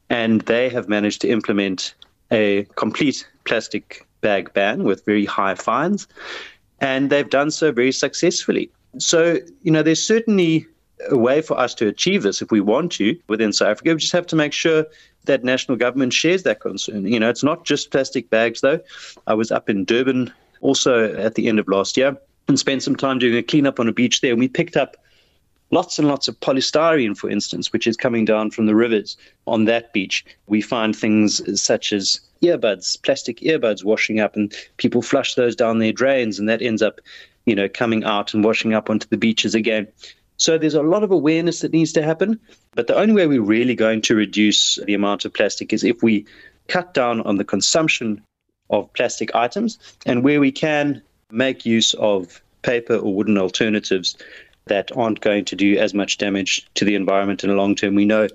And they have managed to implement a complete plastic bag ban with very high fines. And they've done so very successfully. So, you know, there's certainly a way for us to achieve this if we want to within South Africa. We just have to make sure that national government shares that concern. You know, it's not just plastic bags, though. I was up in Durban also at the end of last year and spent some time doing a cleanup on a beach there. And we picked up lots and lots of polystyrene, for instance, which is coming down from the rivers on that beach. We find things such as earbuds, plastic earbuds washing up, and people flush those down their drains, and that ends up, you know, coming out and washing up onto the beaches again. So there's a lot of awareness that needs to happen. But the only way we're really going to reduce the amount of plastic is if we cut down on the consumption of plastic items and where we can make use of paper or wooden alternatives that aren't going to do as much damage to the environment in the long term. We know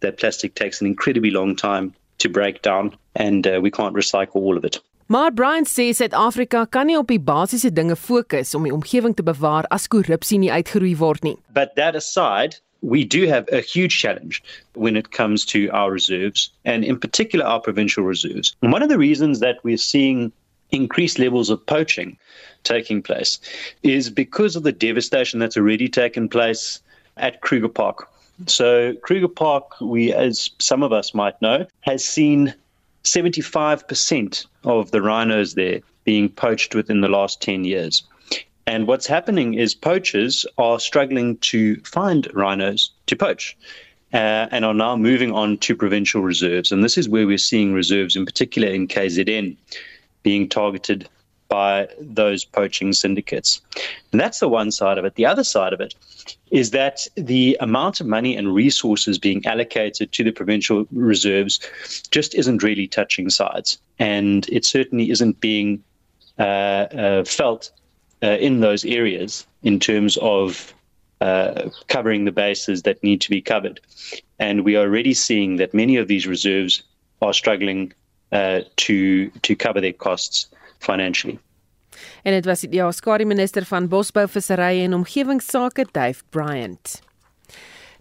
that plastic takes an incredibly long time to break down and uh, we can't recycle all of it. Maar Brian sê Suid-Afrika kan nie op die basiese dinge fokus om die omgewing te bewaar as korrupsie nie uitgeroei word nie. But that aside, we do have a huge challenge when it comes to our reserves and in particular our provincial reserves. And one of the reasons that we're seeing increased levels of poaching taking place is because of the devastation that's already taken place at Kruger Park. So, Kruger Park, we, as some of us might know, has seen 75% of the rhinos there being poached within the last 10 years. And what's happening is poachers are struggling to find rhinos to poach. Uh, and are now moving on to provincial reserves. And this is where we're seeing reserves, in particular in KZN, being targeted by those poaching syndicates. And that's the one side of it. The other side of it is that the amount of money and resources being allocated to the provincial reserves just isn't really touching sides. And it certainly isn't being uh, uh, felt uh, in those areas in terms of uh, covering the bases that need to be covered. And we are already seeing that many of these reserves are struggling uh, to to cover their costs financially. En dit was die Oskari minister van Bosbou, Visserye en Omgewingsake, Dave Bryant.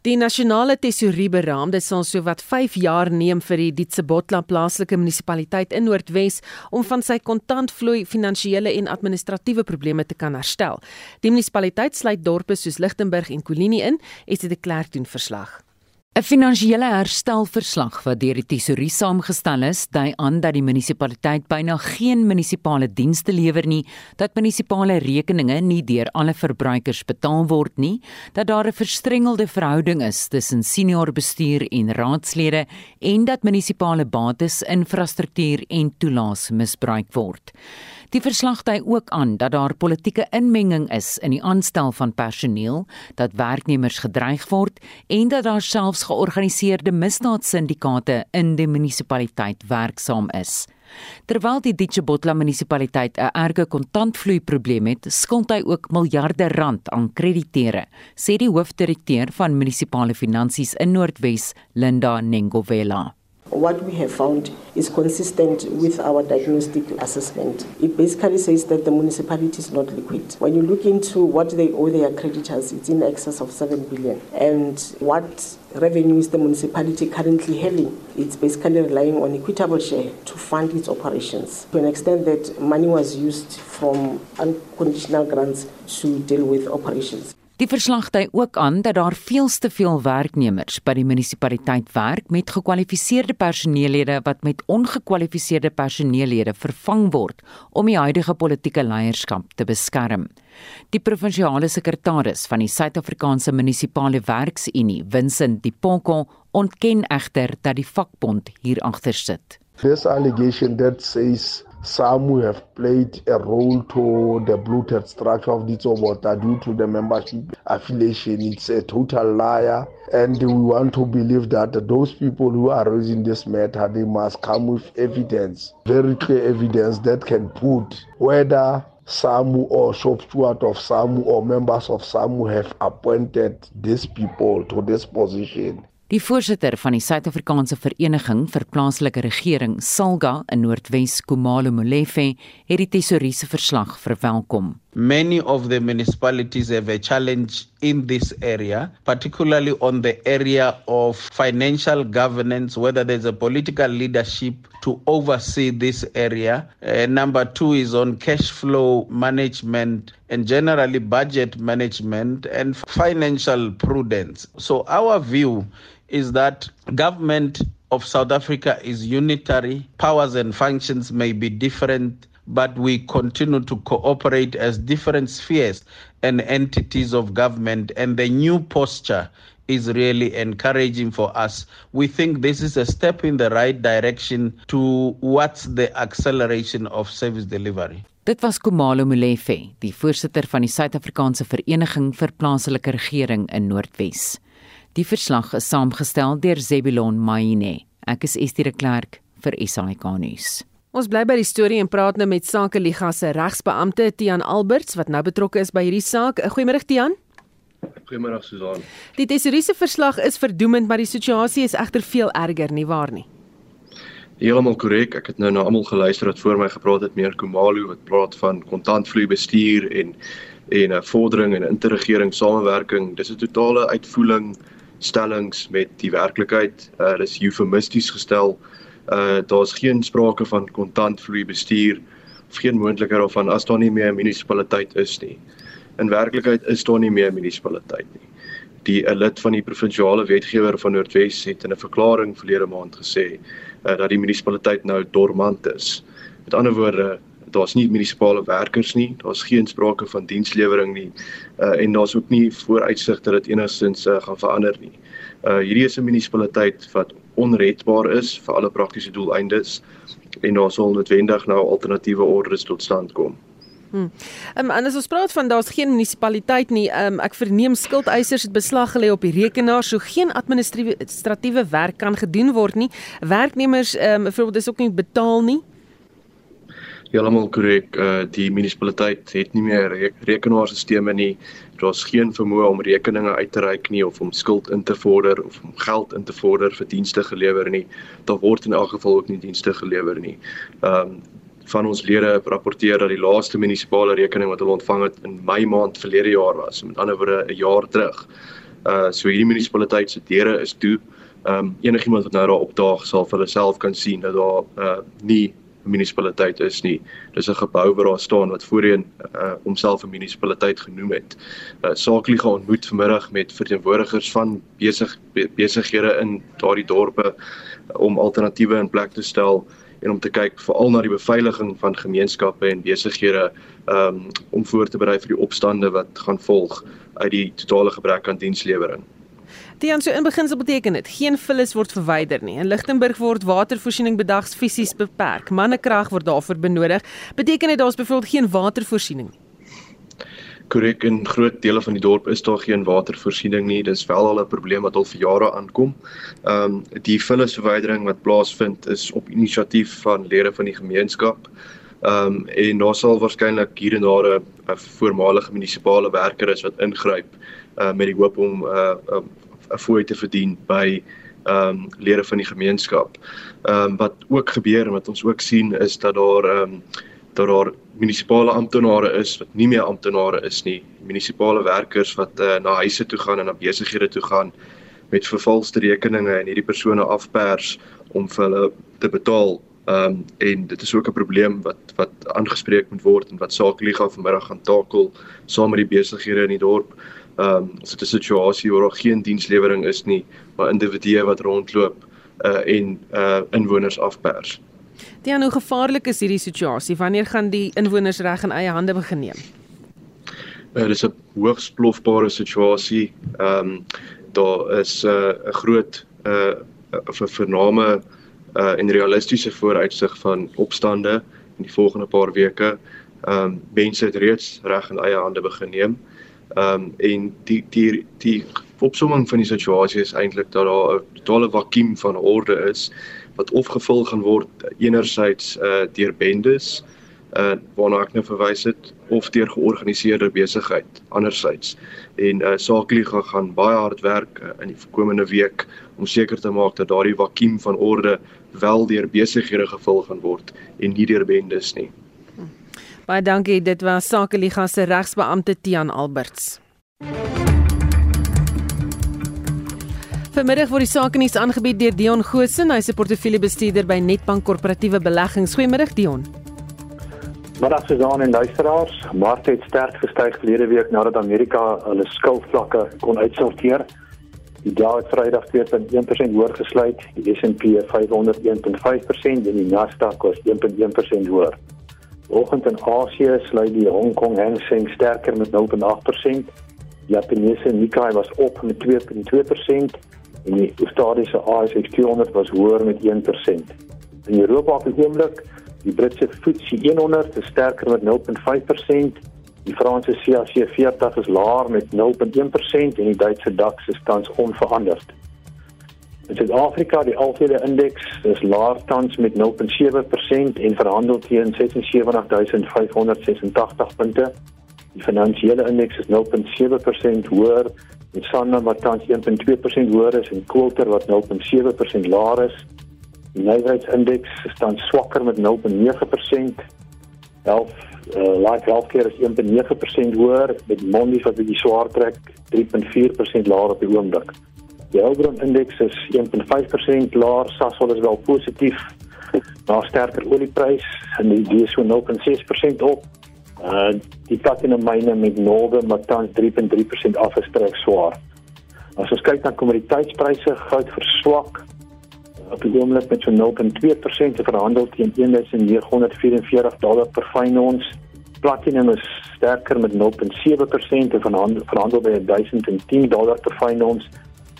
Die nasionale tesourie beraam dit sal sowat 5 jaar neem vir die Dietsebotla plaaslike munisipaliteit in Noordwes om van sy kontantvloei finansiële en administratiewe probleme te kan herstel. Die munisipaliteit sluit dorpe soos Lichtenburg en Kolini in, dit die klerk doen verslag. 'n Finansiële herstelverslag wat deur die tesourie saamgestel is, dui aan dat die munisipaliteit byna geen munisipale dienste lewer nie, dat munisipale rekeninge nie deur alle verbruikers betaal word nie, dat daar 'n verstrengelde verhouding is tussen senior bestuur en raadslede en dat munisipale bates, infrastruktuur en toelaas misbruik word. Die verslag dui ook aan dat daar politieke inmenging is in die aanstel van personeel, dat werknemers gedreig word en dat daar selfs georganiseerde misdaadsyndikaate in die munisipaliteit werksaam is. Terwyl die Ditchebotla munisipaliteit 'n erge kontantvloei probleem het, skuld hy ook miljarde rand aan krediteure, sê die hoofdirekteur van munisipale finansies in Noordwes, Linda Nengovela. What we have found is consistent with our diagnostic assessment. It basically says that the municipality is not liquid. When you look into what they owe their creditors, it's in excess of 7 billion. And what revenue is the municipality currently having? It's basically relying on equitable share to fund its operations to an extent that money was used from unconditional grants to deal with operations. Die verslag dui ook aan dat daar veel te veel werknemers by die munisipaliteit werk met gekwalifiseerde personeellede wat met ongekwalifiseerde personeellede vervang word om die huidige politieke leierskap te beskerm. Die provinsiale sekretaris van die Suid-Afrikaanse Munisipale Werksunie, Vincent Dipoko, ontken egter dat die vakbond hier agter sit. This allegation that says some who have played a role to the bloated structure of the Tsobota due to the membership affiliation. It's a total liar. And we want to believe that those people who are raising this matter, they must come with evidence, very clear evidence that can put whether SAMU or shop steward of SAMU or members of SAMU have appointed these people to this position. Die voorsitter van die Suid-Afrikaanse Vereniging vir Plaaslike Regering, SALGA in Noordwes, Kumalo Molefe, het die tesouriese verslag verwelkom. Many of the municipalities have a challenge in this area, particularly on the area of financial governance, whether there's a political leadership to oversee this area. Uh, number two is on cash flow management and generally budget management and financial prudence. So, our view is that government of South Africa is unitary, powers and functions may be different, but we continue to cooperate as different spheres and entities of government. And the new posture is really encouraging for us. We think this is a step in the right direction towards the acceleration of service delivery. Dit was Kumalo Molefe, die voorsitter van die Suid-Afrikaanse Vereniging vir Plaaslike Regering in Noordwes. Die verslag is saamgestel deur Zebulon Maine. Ek is Estie de Klerk vir SAK nuus. Ons bly by die storie en praat nou met Sake Liga se regsbeampte Tian Alberts wat nou betrokke is by hierdie saak. Goeiemôre Tian. Goeiemôre Susan. Die tesouriese verslag is verdoemend, maar die situasie is egter veel erger, nie waar nie? Heeltemal korrek. Ek het nou na almal geluister wat voor my gepraat het, meer Kumalo wat praat van kontantvloei bestuur en en 'n vordering en interregering samewerking. Dis 'n totale uitvoering stellings met die werklikheid. Uh dis eufemisties gestel. Uh daar's geen sprake van kontantvloei bestuur of geen moontlikheid daarvan as daar nie meer 'n munisipaliteit is nie. In werklikheid is daar nie meer 'n munisipaliteit nie. Die lid van die provinsiale wetgewer van Noordwes het in 'n verklaring verlede maand gesê uh, dat die munisipaliteit nou dormant is. Met ander woorde, daar's nie munisipale werkers nie, daar's geen sprake van dienslewering nie. Uh en daar's ook nie vooruitsig dat dit enigstens uh, gaan verander nie. Uh hierdie is 'n munisipaliteit wat onredbaar is vir alle praktiese doeleindes en daar sal noodwendig nou alternatiewe orders tot stand kom. Hmm. Um, en as ons praat van daar's geen munisipaliteit nie, um, ek verneem skuldeisers het beslag gelê op die rekenaar, so geen administratiewe werk kan gedoen word nie. Werknemers, um, byvoorbeeld, is ook nie betaal nie heeltemal korrek. Uh die munisipaliteit het nie meer re rekenaarstelsels nie. Daar's geen vermoë om rekeninge uit te reik nie of om skuld in te vorder of om geld in te vorder vir dienste gelewer nie. Daar word in elk geval ook nie dienste gelewer nie. Um van ons lede rapporteer dat die laaste munisipale rekening wat hulle ontvang het in Mei maand verlede jaar was, met ander woorde 'n jaar terug. Uh so hierdie munisipaliteit se deure is toe. Ehm um, enigiemand wat nou daar opdaag sal vir hulle self kan sien dat daar uh nie munisipaliteit is nie. Dis 'n gebou waar daar staan wat voorheen uh homself 'n munisipaliteit genoem het. Uh Saaklie gaan ontmoet vanmiddag met verteenwoordigers van besig besighede in daardie dorpe uh, om alternatiewe in plek te stel en om te kyk veral na die beveiliging van gemeenskappe en besighede um om voor te berei vir die opstande wat gaan volg uit die totale gebrek aan dienslewering. Dian so in beginsel beteken dit geen vullis word verwyder nie. In Lichtenburg word watervoorsiening bedags fisies beperk. Mannekrag word daarvoor benodig. Beteken dit daar's byvoorbeeld geen watervoorsiening nie? Korrek in groot dele van die dorp is daar geen watervoorsiening nie. Dis wel al 'n probleem wat al vir jare aankom. Ehm um, die vullisverwydering wat plaasvind is op inisiatief van lede van die gemeenskap. Ehm um, en daar sal waarskynlik hier en daar 'n voormalige munisipale werker is wat ingryp uh met die hoop om 'n uh, 'n fooi te verdien by ehm um, lede van die gemeenskap. Ehm um, wat ook gebeur en wat ons ook sien is dat daar ehm um, dat daar munisipale amptenare is wat nie meer amptenare is nie. Munisipale werkers wat uh, na huise toe gaan en na besighede toe gaan met vervalste rekeninge en hierdie persone afpers om vir hulle te betaal. Ehm um, en dit is ook 'n probleem wat wat aangespreek moet word en wat Saakliga vanmiddag gaan takel saam met die besighede in die dorp ehm um, so 'n situasie waar daar geen dienslewering is nie, maar individue wat rondloop uh en uh inwoners afpers. Dian, hoe gevaarlik is hierdie situasie? Wanneer gaan die inwoners reg in eie hande begin neem? Uh, dit is 'n hoogs plofbare situasie. Ehm um, daar is 'n uh, 'n groot uh vir vername uh en realistiese vooruitsig van opstande in die volgende paar weke. Ehm um, mense het reeds reg in eie hande begin neem. Ehm um, en die die die opsomming van die situasie is eintlik dat daar 'n totale vakuum van orde is wat of gevul gaan word enerzijds uh deur bendes uh waarna ek nou verwys het of deur georganiseerde besigheid anderzijds en uh Saakliga gaan baie hard werk uh, in die komende week om seker te maak dat daardie vakuum van orde wel deur besighede gevul gaan word en nie deur bendes nie. Baie dankie, dit was Saakliga se regsbeampte Tian Alberts. Vanmiddag word die sake nuus aangebied deur Dion Goosen, hy's 'n portefeuljebestuurder by Netbank Korporatiewe Beleggings. Goeiemiddag Dion. Middag Susan en luisteraars. Mark het sterk gestyg verlede week nadat Amerika hulle skuldvlakke kon uitsorteer. Die Dow het Vrydag 2.1% hoër gesluit, die S&P 500 1.5% en die Nasdaq was 1.1% hoër. Vanoggend in Asië sluit die Hong Kong Hang Seng sterker met 0.8%. Die Japaneese Nikkei was op met 2.2% en die Australiese ASX 200 was hoër met 1%. In Europa op die oomblik, die Britse FTSE 100 is sterker met 0.5%, die Franse CAC 40 is laer met 0.1% en die Duitse DAX is tans onveranderd. In Suid-Afrika, die algehele indeks is laer tans met 0.7% en verhandel teen 76586 punte. Die finansiële indeks is 0.7% hoër met Sanlam wat tans 1.2% hoër is en Quilter wat 0.7% laer is. Die nywerheidsindeks staan swakker met 0.9%. Elf uh, Life Healthcare is 1.9% hoër met Mondi wat bietjie swaar trek 3.4% laer op die oomblik. Die Elbron indeks is 1.5% laer, Sasol is wel positief na sterker oliepryse en die is so 0.6% op. Uh die platinum myne met Northern wat tans 3.3% afgestrek swaar. As ons kyk na kommoditeitspryse, goud verswak op die oomblik met so 0.2% te verhandel teen 1944 dollar per fyn ons. Platinum is sterker met 0.7% te verhandel, verhandel by 1010 dollar per fyn ons.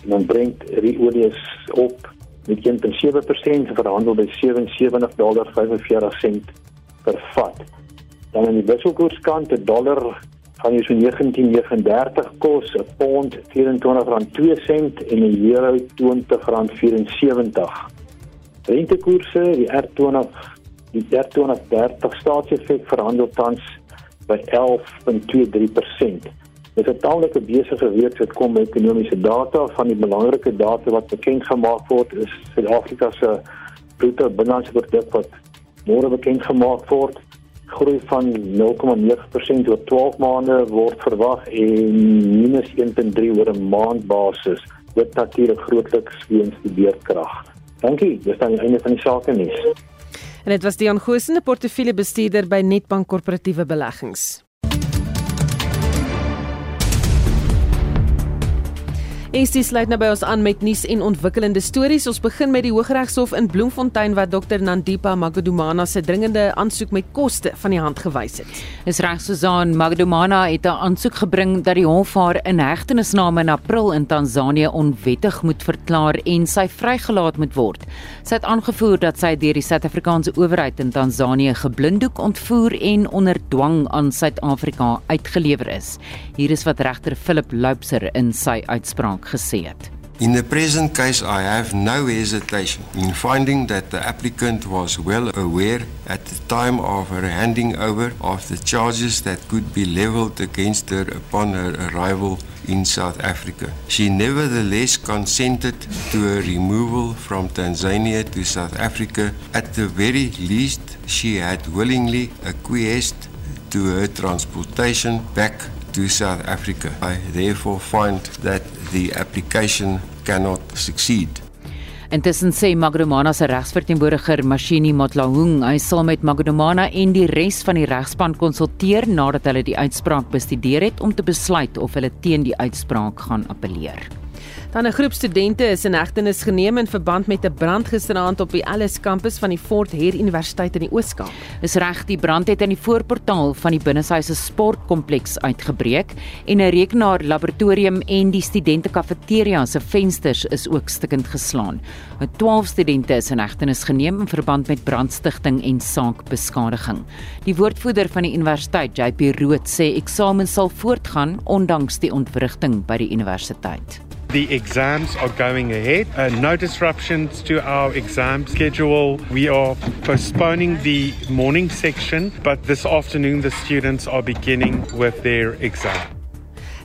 En dan brengt die olie op met 1.7% te verhandel by 77 dollar 45 sent per vat. Dan aan die wisselkoerskant, 'n dollar gaan jy so 19.39 kos, 'n pond R24.2 sent en 'n euro R20.74. Rentekoerse, die R20 die R2030 staatsefek verhandel tans by 11.23%. Dit is 'n taamlike besige week wat kom met ekonomiese data van die belangrike data wat bekend gemaak word is Suid-Afrika se bruto binnelandse produk wat môre bekend gemaak word. Groei van 0,9% oor 12 maande word verwag en minus 1.3 oor 'n maandbasis. Dit natuurlik grootliks weens die beerdkrag. Dankie, dis dan die einde van die sake nuus. En dit was Dion Goosen, portefeuljebestuurder by Netbank Korporatiewe Beleggings. Estie sluit nou by ons aan met nuus en ontwikkelende stories. Ons begin met die Hooggeregshof in Bloemfontein wat Dr Nandipa Magodumana se dringende aansoek met koste van die hand gewys het. Is reg Susan Magodumana het 'n aansoek gebring dat die hof haar in hegtenisname in April in Tansanië onwettig moet verklaar en sy vrygelaat moet word. Sy het aangevoer dat sy deur die Suid-Afrikaanse owerheid in Tansanië geblinddoek ontvoer en onder dwang aan Suid-Afrika uitgelewer is. Hier is wat regter Philip Loupser in sy uitspraak gesê het. In the present case, I have no hesitation in finding that the applicant was well aware at the time of her handing over of the charges that could be leveled against her upon her arrival in South Africa. She nevertheless consented to her removal from Tanzania to South Africa. At the very least, she had willingly acquiesced to her transportation back to South Africa. I therefore find that the application cannot succeed. Intussen sê Magdumana se regsverteenwoordiger Mashini Motlahung, hy sal met Magdumana en die res van die regspan konsulteer nadat hulle die uitspraak bestudeer het om te besluit of hulle teen die uitspraak gaan appeleer. Dan 'n groep studente is in hegtenis geneem in verband met 'n brand gisteraand op die Alice kampus van die Fort Hare Universiteit in die Oos-Kaap. Is reg, die brand het in die voorportaal van die binneshuise sportkompleks uitgebreek en 'n rekenaar laboratorium en die studente kafeteria se vensters is ook stukkend geslaan. 'n 12 studente is in hegtenis geneem in verband met brandstigting en saakbeskadiging. Die woordvoerder van die universiteit, JP Rood, sê eksamens sal voortgaan ondanks die ontwrigting by die universiteit. The exams are going ahead. Uh, no disruptions to our exam schedule. We are postponing the morning section, but this afternoon the students are beginning with their exam.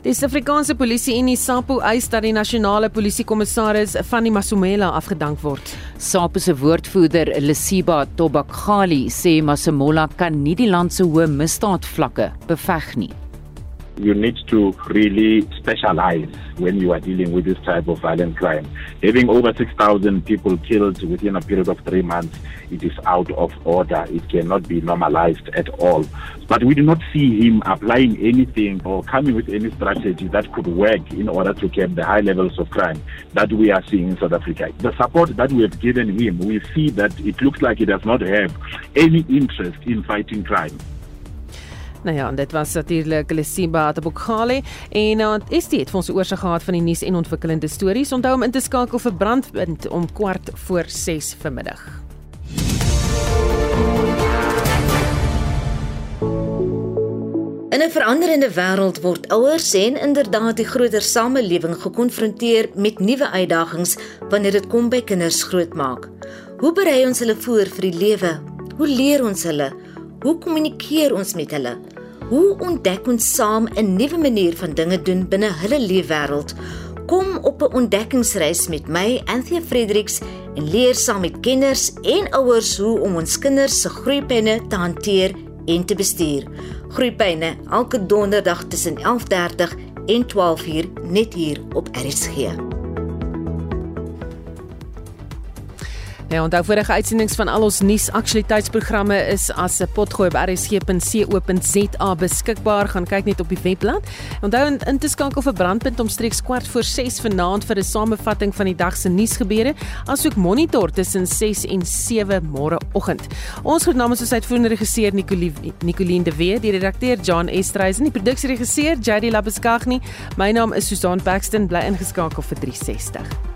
Die Suid-Afrikaanse Polisie Unie SAPO eis dat die nasionale polisiekommissaris van die Masumela afgedank word. SAPO se woordvoerder, Lesiba Tobakhali, sê Masumela kan nie die land se hoë misdaadvlakke beveg nie. You need to really specialize when you are dealing with this type of violent crime. Having over 6,000 people killed within a period of three months, it is out of order. It cannot be normalized at all. But we do not see him applying anything or coming with any strategy that could work in order to curb the high levels of crime that we are seeing in South Africa. The support that we have given him, we see that it looks like he does not have any interest in fighting crime. Nou ja, dit was natuurlik Lesiba Atabukhale en uh, ST het vir ons oorsig gehad van die nuus en ontwikkelende stories. Onthou om in te skakel vir brandpunt om kwart voor 6 vanmiddag. In 'n veranderende wêreld word ouers en inderdaad die groter samelewing gekonfronteer met nuwe uitdagings wanneer dit kom by kinders grootmaak. Hoe berei ons hulle voor vir die lewe? Hoe leer ons hulle? Hoe kommunikeer ons met hulle? Hoe ontdek ons saam 'n nuwe manier van dinge doen binne hulle leefwêreld? Kom op 'n ontdekkingsreis met my, Anthea Fredericks, en leer saam met kenners en ouers hoe om ons kinders se groeipenne te hanteer en te bestuur. Groeipyne elke donderdag tussen 11:30 en 12:00 net hier op RSG. Ja, onthou vorige uitsendings van al ons nuus aktualiteitsprogramme is as 'n potgooi op rsg.co.za beskikbaar. Gaan kyk net op die webblad. Onthou in, in te skakel vir brandpunt omstreeks kwart voor 6 vanaand vir 'n samevatting van die dag se nuusgebeure, asook monitor tussen 6 en 7 môreoggend. Ons groet namens ons uitvoerende regisseur Nicoline de Wet, die redakteur John Estreys en die produksieregisseur JD Labuskaghni. My naam is Susan Paxton, bly ingeskakel vir 360.